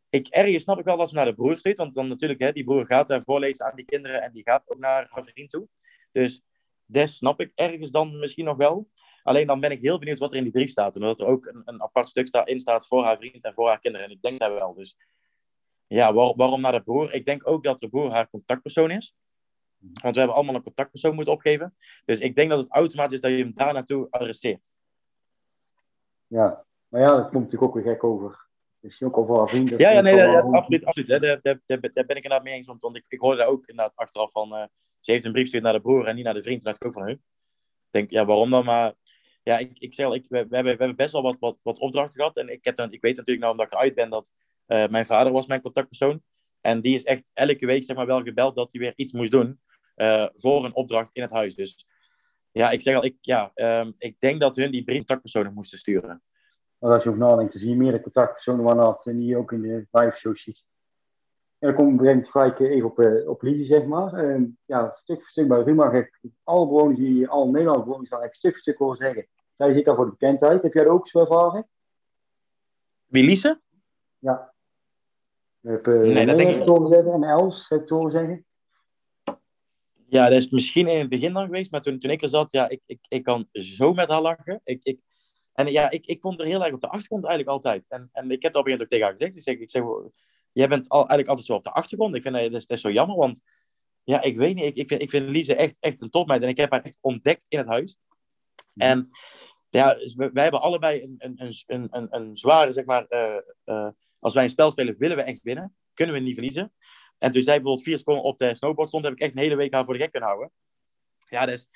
ik, ergens snap ik wel dat ze naar de broer stuurt, want dan natuurlijk, hè, die broer gaat daar voorlezen aan die kinderen en die gaat ook naar haar vriend toe. Dus dat snap ik ergens dan misschien nog wel. Alleen dan ben ik heel benieuwd wat er in die brief staat. En dat er ook een, een apart stuk in staat voor haar vriend en voor haar kinderen. En ik denk dat wel. Dus ja, waarom naar de broer? Ik denk ook dat de broer haar contactpersoon is. Want we hebben allemaal een contactpersoon moeten opgeven. Dus ik denk dat het automatisch is dat je hem daar naartoe arresteert. Ja, maar ja, dat komt natuurlijk ook weer gek over. Dus ook al voor haar vrienden. Ja, ja, nee, ja, absoluut. absoluut Daar, daar, daar, daar, ben ik inderdaad mee eens. Want, want ik, ik hoorde ook inderdaad achteraf van... Uh, ze heeft een brief gestuurd naar de broer en niet naar de vriend. Toen dacht ik ook van, hun. Ik denk, ja, waarom dan? Maar ja, ik, ik zeg al, ik, we, we, hebben, we hebben best wel wat, wat, wat opdrachten gehad. En ik, heb, ik weet natuurlijk nou, omdat ik eruit ben, dat uh, mijn vader was mijn contactpersoon. En die is echt elke week zeg maar, wel gebeld dat hij weer iets moest doen uh, voor een opdracht in het huis. Dus ja, ik zeg al, ik, ja, um, ik denk dat hun die brief contactpersonen moesten sturen. Maar als je over nadenkt, dan zie je meerdere contactpersonen waarna en die ook in de live show ziet. En dan kom ik gelijk even op, uh, op zeg maar. Uh, ja, stuk voor stuk bij Ruma heb ik alle bewoners die, alle Nederlandse bewoners, waar ik stuk voor stuk horen zeggen. Zij zit daar voor de bekendheid. Heb jij dat ook zo ervaren? Wie, Lise? Ja. Ik heb uh, nee, dat denk ik zeggen en Els heb ik horen zeggen. Ja, dat is misschien in het begin dan geweest, maar toen, toen ik er zat, ja, ik, ik, ik kan zo met haar lachen. Ik, ik, en ja, ik, ik vond er heel erg op de achtergrond eigenlijk altijd. En, en ik heb dat op een gegeven moment ook tegen haar gezegd. Ik zeg, ik zeg jij bent al, eigenlijk altijd zo op de achtergrond. Ik vind dat, dat, is, dat is zo jammer, want ja, ik weet niet. Ik, ik, vind, ik vind Lise echt, echt een topmeid. En ik heb haar echt ontdekt in het huis. En ja, wij hebben allebei een, een, een, een, een zware, zeg maar... Uh, uh, als wij een spel spelen, willen we echt winnen. Kunnen we niet verliezen. En toen zij bijvoorbeeld vier seconden op de snowboard stond, heb ik echt een hele week haar voor de gek kunnen houden. Ja, dus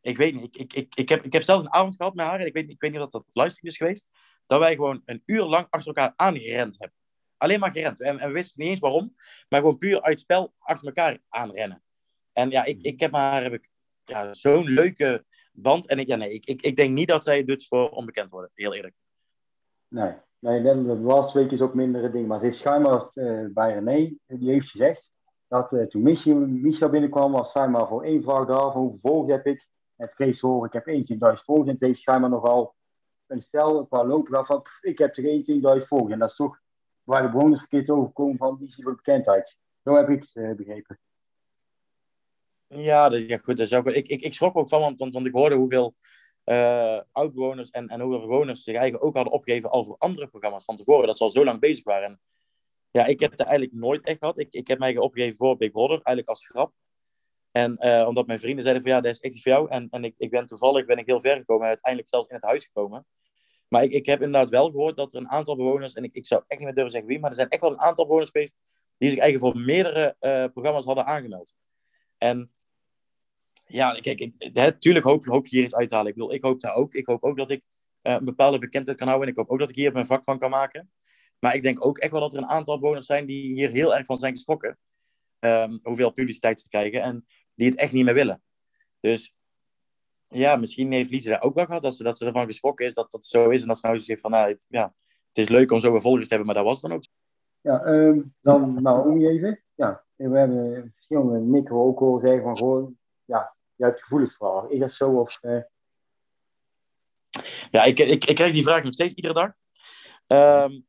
ik weet niet. Ik, ik, ik, ik, heb, ik heb zelfs een avond gehad met haar, en ik weet, ik weet niet of dat luistering is geweest, dat wij gewoon een uur lang achter elkaar aangerend hebben. Alleen maar gerend. En, en we wisten niet eens waarom, maar gewoon puur uit spel achter elkaar aanrennen. En ja, ik, ik heb haar heb ik, ja, zo'n leuke band. En ik, ja, nee, ik, ik, ik denk niet dat zij doet voor onbekend worden, heel eerlijk. Nee, nee de laatste week is ook minder ding. Maar het is schijnbaar uh, bij René, die heeft gezegd dat uh, toen Micha binnenkwam, was schijnbaar voor één vraag daar, van heb ik? het vlees horen, ik heb 21.000 volgers. En het heeft schijnbaar nogal een stel qua lopen af ik heb er 21.000 volgers. En dat is toch waar de bewoners verkeerd overkomen van die voor bekendheid. Zo heb ik het uh, begrepen. Ja, dat, ja goed, dat is ook, ik, ik, ik schrok ook van, want, want, want ik hoorde hoeveel uh, oud-bewoners en, en hoeveel bewoners zich eigenlijk ook hadden opgegeven al voor andere programma's van tevoren, dat ze al zo lang bezig waren. En, ja, ik heb het eigenlijk nooit echt gehad. Ik, ik heb mij opgegeven voor Big Brother, eigenlijk als grap. En uh, omdat mijn vrienden zeiden van ja, dat is echt iets voor jou. En, en ik, ik ben toevallig ben ik heel ver gekomen en uiteindelijk zelfs in het huis gekomen. Maar ik, ik heb inderdaad wel gehoord dat er een aantal bewoners, en ik, ik zou echt niet meer durven zeggen wie, maar er zijn echt wel een aantal bewoners geweest die zich eigenlijk voor meerdere uh, programma's hadden aangemeld. En ja, kijk, ik, natuurlijk hoop, hoop je hier iets uit te halen. Ik bedoel, ik hoop daar ook. Ik hoop ook dat ik uh, een bepaalde bekendheid kan houden. En ik hoop ook dat ik hier mijn vak van kan maken. Maar ik denk ook echt wel dat er een aantal bewoners zijn die hier heel erg van zijn geschrokken. Um, hoeveel publiciteit ze krijgen. En die het echt niet meer willen. Dus ja, misschien heeft Lise daar ook wel gehad, dat ze, dat ze ervan geschrokken is dat dat zo is. En dat ze nou zegt van, nou, het, ja, het is leuk om zoveel volgers te hebben, maar dat was dan ook. Ja, um, dan nou, om je even. Ja, we hebben verschillende Nico ook al zeggen van gewoon, ja, je hebt gevoelens voor Is dat zo? Of, uh... Ja, ik, ik, ik krijg die vraag nog steeds iedere dag. Um,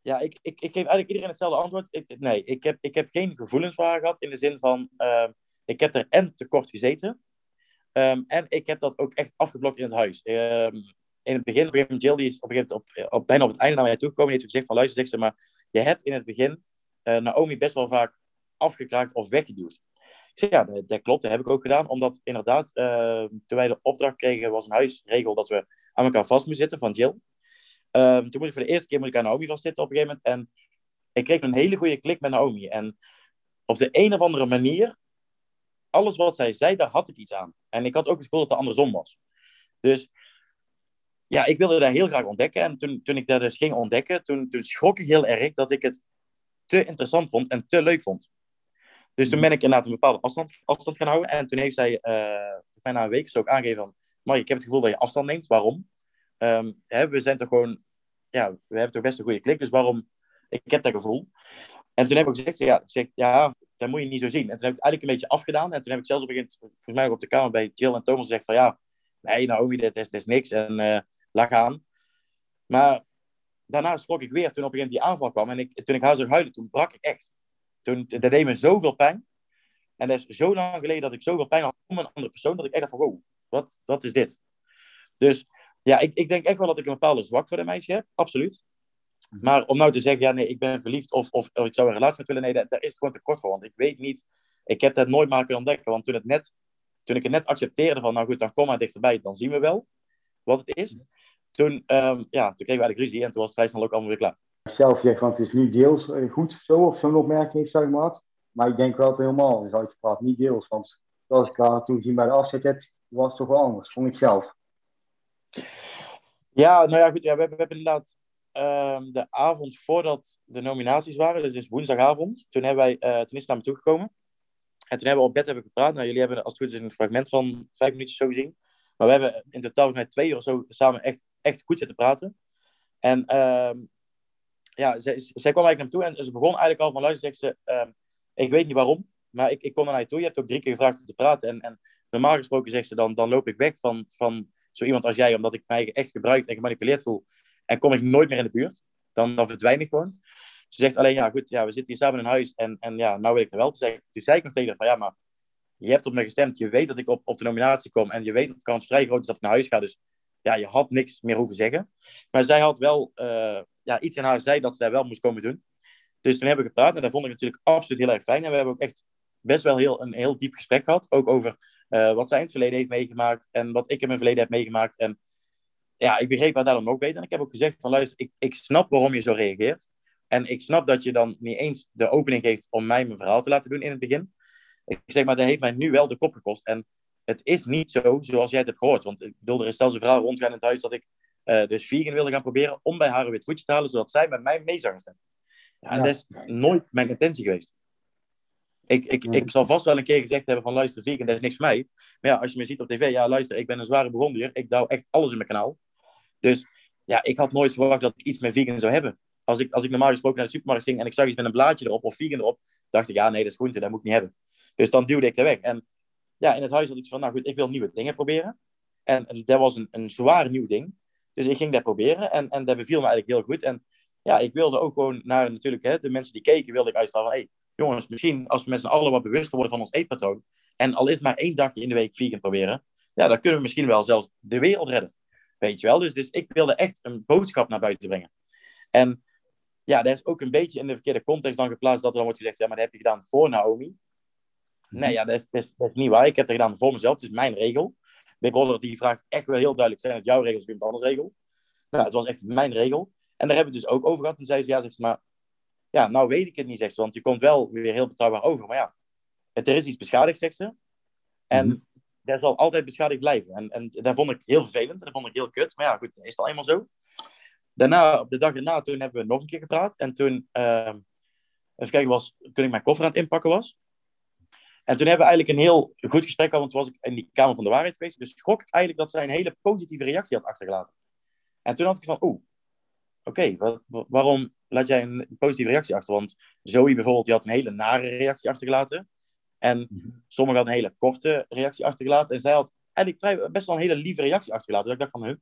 ja, ik, ik, ik geef eigenlijk iedereen hetzelfde antwoord. Ik, nee, ik heb, ik heb geen gevoelens voor haar gehad in de zin van, uh, ik heb er en te kort gezeten. Um, en ik heb dat ook echt afgeblokt in het huis. In het begin, op een Jill die is op op, bijna op het einde naar mij toegekomen. Die heeft gezegd van, luister, zegt ze, maar je hebt in het begin uh, Naomi best wel vaak afgekraakt of weggeduwd. Ja, dat, klopt, dat heb ik ook gedaan. Omdat inderdaad, uh, toen wij de opdracht kregen, was een huisregel dat we aan elkaar vast moesten zitten van Jill. Um, toen moest ik voor de eerste keer aan Naomi vastzitten op een gegeven moment. En ik kreeg een hele goede klik met Naomi. En op de een of andere manier, alles wat zij zei, daar had ik iets aan. En ik had ook het gevoel dat het andersom was. Dus ja, ik wilde dat heel graag ontdekken. En toen, toen ik dat dus ging ontdekken, toen, toen schrok ik heel erg dat ik het te interessant vond en te leuk vond. Dus toen mhm. ben ik inderdaad een bepaalde afstand, afstand gaan houden. En toen heeft zij uh, bijna een week zo ook aangegeven van... Mark, ik heb het gevoel dat je afstand neemt. Waarom? Ehm, hè, we zijn toch gewoon... Ja, we hebben toch best een goede klik. Dus waarom... Ik heb dat gevoel. En toen heb ik gezegd, ja, zeg, ja, dat moet je niet zo zien. En toen heb ik eigenlijk een beetje afgedaan. En toen heb ik zelfs op een gegeven moment, volgens mij op de kamer bij Jill en Thomas gezegd van ja, nee Naomi, dit is, is niks. En uh, lag aan. Maar daarna schrok ik weer toen op een gegeven moment die aanval kwam. En ik, toen ik haar zag huilen, toen brak ik echt. Toen, dat deed me zoveel pijn. En dat is zo lang geleden dat ik zoveel pijn had om een andere persoon, dat ik echt dacht van, wow, wat, wat is dit? Dus ja, ik, ik denk echt wel dat ik een bepaalde zwak voor de meisje heb, absoluut. Maar om nou te zeggen, ja nee, ik ben verliefd of, of, of ik zou een relatie met willen, nee, daar, daar is het gewoon te kort voor. Want ik weet niet, ik heb dat nooit maar kunnen ontdekken. Want toen, het net, toen ik het net accepteerde van, nou goed, dan kom maar dichterbij, dan zien we wel wat het is. Toen, um, ja, toen kregen we eigenlijk ruzie en toen was het vrij snel ook allemaal weer klaar. Zelf zegt, want het is nu deels eh, goed zo, of zo'n opmerking heeft, zeg maar. Maar ik denk wel dat het helemaal is uitgepraat, niet deels. Want zoals ik daar toen gezien bij de afzet was het toch wel anders, vond ik zelf. Ja, nou ja, goed. We, hebben, inderdaad um, de avond voordat de nominaties waren, dus, dus woensdagavond, toen, hebben wij, toen is naar me toegekomen. En toen hebben we op bed hebben gepraat. Nou, jullie hebben als het goed is een fragment van vijf minuutjes zo gezien. Maar we hebben in totaal met twee of zo samen echt, echt goed zitten praten. En um, ja, zij, zij kwam eigenlijk naar me toe en ze begon eigenlijk al van luister, zegt ze, um, ik weet niet waarom, maar ik, ik kom naar je toe. Je hebt ook drie keer gevraagd om te praten. En, en normaal gesproken zegt ze, dan, dan loop ik weg van, van zo iemand als jij, omdat ik mij echt gebruikt en gemanipuleerd voel. En kom ik nooit meer in de buurt. Dan, dan verdwijn ik gewoon. Ze zegt alleen, ja goed, ja, we zitten hier samen in huis en, en ja, nou weet ik er wel. Toen zei, ik nog tegen haar van, ja, maar je hebt op me gestemd. Je weet dat ik op, op de nominatie kom en je weet dat de kans vrij groot is dat ik naar huis ga. Dus ja, je had niks meer hoeven zeggen. Maar zij had wel uh, ja, iets in haar zei dat ze daar wel moest komen doen. Dus toen hebben we gepraat en dat vond ik natuurlijk absoluut heel erg fijn. En we hebben ook echt best wel heel, een heel diep gesprek gehad. Ook over uh, wat zij in het verleden heeft meegemaakt en wat ik in mijn verleden heb meegemaakt. En ja, ik begreep haar daarom ook beter. En ik heb ook gezegd van luister, ik, ik snap waarom je zo reageert. En ik snap dat je dan niet eens de opening geeft om mij mijn verhaal te laten doen in het begin. Ik zeg maar, dat heeft mij nu wel de kop gekost. En het is niet zo zoals jij het hebt gehoord. Want ik bedoel, er zelfs een verhaal rondgaan in het huis dat ik uh, dus vegan wilde gaan proberen om bij haar een wit voetje te halen, zodat zij met mij mee zou gaan stemmen. Ja, en dat is nooit mijn intentie geweest. Ik, ik, ik zal vast wel een keer gezegd hebben van luister, vegan, dat is niks voor mij. Maar ja, als je me ziet op tv, ja luister, ik ben een zware begondier. Ik douw echt alles in mijn kanaal. Dus ja, ik had nooit verwacht dat ik iets met vegan zou hebben. Als ik, als ik normaal gesproken naar de supermarkt ging en ik zag iets met een blaadje erop of vegan erop, dacht ik, ja nee, dat is groente, dat moet ik niet hebben. Dus dan duwde ik er weg. En ja, in het huis had ik van, nou goed, ik wil nieuwe dingen proberen. En, en dat was een, een zwaar nieuw ding. Dus ik ging dat proberen en, en dat beviel me eigenlijk heel goed. En ja, ik wilde ook gewoon naar natuurlijk hè, de mensen die keken, wilde ik uitstralen van, hey, jongens, misschien als we met z'n allen wat bewuster worden van ons eetpatroon, en al is maar één dagje in de week vegan proberen, ja, dan kunnen we misschien wel zelfs de wereld redden. Weet je wel? Dus, dus ik wilde echt een boodschap naar buiten brengen. En ja, dat is ook een beetje in de verkeerde context dan geplaatst dat er dan wordt gezegd, ja, maar dat heb je gedaan voor Naomi. Nee, ja, dat is, dat, is, dat is niet waar. Ik heb het gedaan voor mezelf. Het is mijn regel. Big Brother die vraagt echt wel heel duidelijk, zijn het jouw regels of iemand anders regel? Nou, het was echt mijn regel. En daar hebben we het dus ook over gehad. Toen zei ze, ja, zegt ze, maar ja, nou weet ik het niet, zegt ze, want je komt wel weer heel betrouwbaar over. Maar ja, het, er is iets beschadigd, zegt ze. En mm dat zal altijd beschadigd blijven. En, en dat vond ik heel vervelend en dat vond ik heel kut. Maar ja, goed, is het al eenmaal zo. Daarna, op de dag erna, toen hebben we nog een keer gepraat. En toen, uh, even kijken, was, toen ik mijn koffer aan het inpakken was. En toen hebben we eigenlijk een heel goed gesprek gehad, want toen was ik in die Kamer van de Waarheid geweest. Dus schrok eigenlijk dat zij een hele positieve reactie had achtergelaten. En toen had ik van, oeh, oké, waarom laat jij een positieve reactie achter? Want Zoe bijvoorbeeld, die had een hele nare reactie achtergelaten. En mhm. sommigen hadden een hele korte reactie achtergelaten. En zij had eigenlijk vrij, best wel een hele lieve reactie achtergelaten. Dus ik dacht van, huh,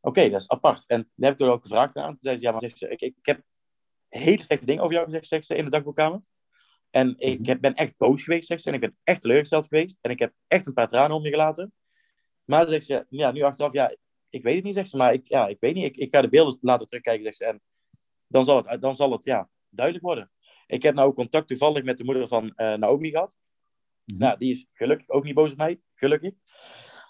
oké, dat is apart. En dan heb ik er ook gevraagd aan. Toen zei ze, ja, maar ik, ik, heb hele slechte dingen over jou gezegd, zegt ze, in de dagboekkamer. En ik mhm. ben echt boos geweest, zegt ze. En ik ben echt teleurgesteld geweest. En ik heb echt een paar tranen om je gelaten. Maar zegt ze, ja, nu achteraf, ja, ik weet het niet, zegt ze. Maar ik, ja, ik weet niet. Ik, ik ga de beelden laten terugkijken, zegt ze. En dan zal het, dan zal het ja, duidelijk worden. Ik heb nou contact toevallig met de moeder van uh, Naomi gehad. Mhm. Nou, die is gelukkig ook niet boos op mij. Gelukkig.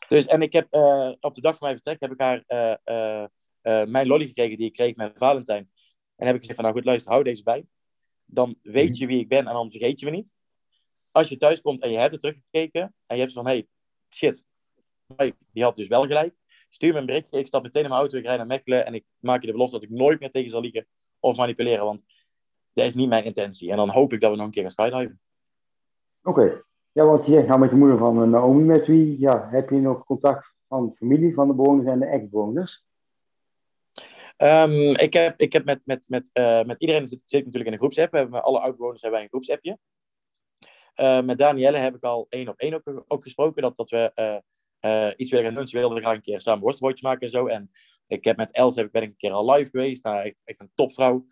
Dus, en ik heb uh, op de dag van mijn vertrek heb ik haar uh, mijn lolly gekregen die ik kreeg met Valentijn. En heb ik gezegd van, nou goed, luister, hou deze bij. Dan weet mhm. je wie ik ben en dan vergeet je me niet. Als je thuis komt en je hebt het teruggekeken en je hebt van, hey, shit, die had dus wel gelijk. Stuur me een berichtje, ik stap meteen in mijn auto, ik rijd naar Mechelen en ik maak je de belofte dat ik nooit meer tegen zal liegen of manipuleren, want dat is niet mijn intentie. En dan hoop ik dat we nog een keer gaan skydiven. Oké. Ja, want je zegt nou met de moeder van Naomi, met wie ja, heb je nog contact van de familie van de bewoners en de ex-bewoners? Um, ik heb, ik heb met, met, met, uh, met iedereen zit, natuurlijk in een groepsapp. We hebben alle oud-bewoners hebben wij een groepsappje. Uh, met Danielle heb ik al één op één ook, ook gesproken. Dat, dat we uh, iets willen gaan doen. Ze wilden graag een keer samen worstbroodjes maken en zo. En ik heb met Els heb ik, ben ik een keer al live geweest. Nou, echt, echt een topvrouw.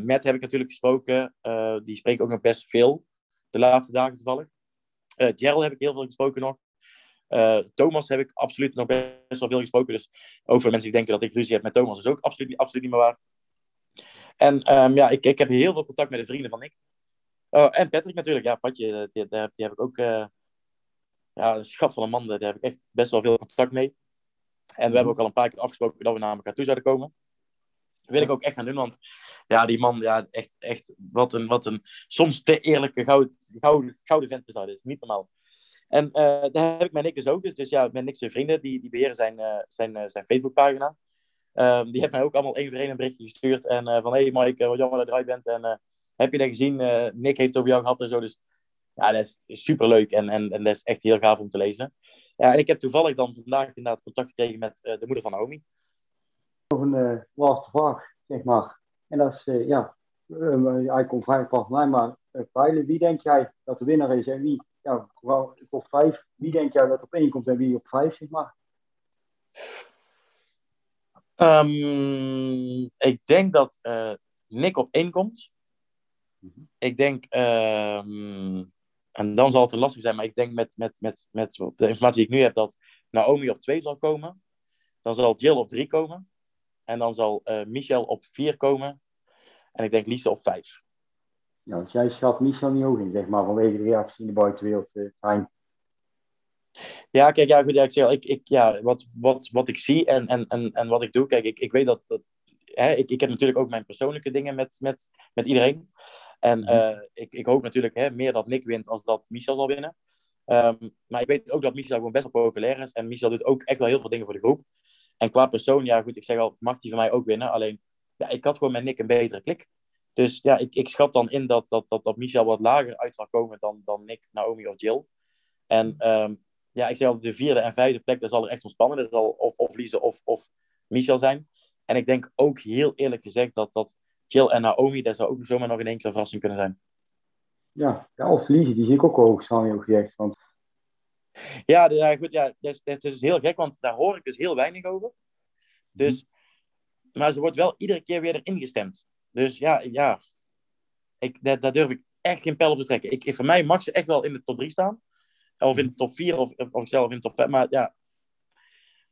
met heb ik natuurlijk gesproken. die spreekt ook nog best veel. De laatste dagen toevallig. Uh, heb ik heel veel gesproken nog. Uh, Thomas heb ik absoluut nog best wel veel gesproken. Dus voor mensen die denken dat ik ruzie heb met Thomas, is ook absoluut, absoluut niet meer waar. En um, ja, ik, ik heb heel veel contact met de vrienden van Nick. Oh, en Patrick natuurlijk. Ja, Patje, die, die, heb ik ook... Uh, ja, een schat van een man, daar heb ik echt best wel veel contact mee. En we hebben ook al een paar keer afgesproken dat we naar elkaar toe zouden komen. Wil ik ook echt gaan doen, want ja, die man, ja, echt, echt wat, een, wat een soms te eerlijke goud, gouden, gouden vent is dat. is niet normaal. En uh, daar heb ik met Nick dus ook. Dus, dus ja, met Nick zijn vrienden, die, die beheren zijn, uh, zijn, uh, zijn Facebookpagina. Um, die heeft mij ook allemaal één voor één een berichtje gestuurd. En van, hé hey Mike, wat jammer dat je eruit bent. En heb je dat gezien? Nick heeft het over jou gehad en zo. Dus ja, dat is, super leuk en, en, en dat is echt heel gaaf om te lezen. Ja, en ik heb toevallig dan vandaag inderdaad contact gekregen met de moeder van Naomi. Nog een laatste vraag, zeg maar. En dat is, ja, hij komt vrij van mij, maar wie denk jij dat de winnaar is en wie ja, vooral top 5. Wie denk jij dat op één komt en wie op 5, zeg maar? Um, ik denk dat uh, Nick op 1 komt. Mm -hmm. Ik denk, um, en dan zal het lastig zijn, maar ik denk met, met, met, met de informatie die ik nu heb, dat Naomi op 2 zal komen. Dan zal Jill op 3 komen. En dan zal uh, Michel op 4 komen. En ik denk Lise op 5. Ja, want jij schat Michel niet hoog in, zeg maar, vanwege de reactie in de buitenwereld. Uh, ja, kijk, ja, goed, ja, ik zeg, ik, ik, ja, wat, wat, wat ik zie en, en, en, en wat ik doe, kijk, ik, ik weet dat, dat hè, ik, ik heb natuurlijk ook mijn persoonlijke dingen met, met, met iedereen. En uh, ik, ik hoop natuurlijk hè, meer dat Nick wint als dat Michel zal winnen. Um, maar ik weet ook dat Michel gewoon best wel populair is. En Michel doet ook echt wel heel veel dingen voor de groep. En qua persoon, ja goed, ik zeg al, mag die van mij ook winnen. Alleen, ja, ik had gewoon met Nick een betere klik. Dus ja, ik, ik schat dan in dat, dat, dat, dat Michel wat lager uit zal komen dan, dan Nick, Naomi of Jill. En um, ja, ik zeg al, de vierde en vijfde plek, daar zal er echt ontspannen. Dat zal of, of Lise of, of Michel zijn. En ik denk ook heel eerlijk gezegd dat, dat Jill en Naomi, daar zou ook zomaar nog in één keer een verrassing kunnen zijn. Ja, ja of Lise, die zie ik ook hoog staan, heel gezegd. Want... Ja, ja, goed, ja, dat, is, dat is heel gek, want daar hoor ik dus heel weinig over. Dus, maar ze wordt wel iedere keer weer erin gestemd. Dus ja, ja ik, daar, durf ik echt geen pijl op te trekken. Ik, voor mij mag ze echt wel in de top 3 staan. Of in de top 4 of, of zelf in de top 5. Maar ja,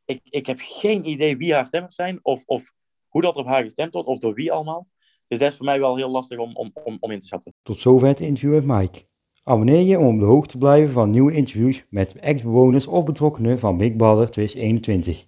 ik, ik heb geen idee wie haar stemmers zijn. Of, of hoe dat op haar gestemd wordt. Of door wie allemaal. Dus dat is voor mij wel heel lastig om, om, om, om in te schatten. Tot zover het interview met Mike. Abonneer je om op de hoogte te blijven van nieuwe interviews met ex-bewoners of betrokkenen van Big Brother 2021.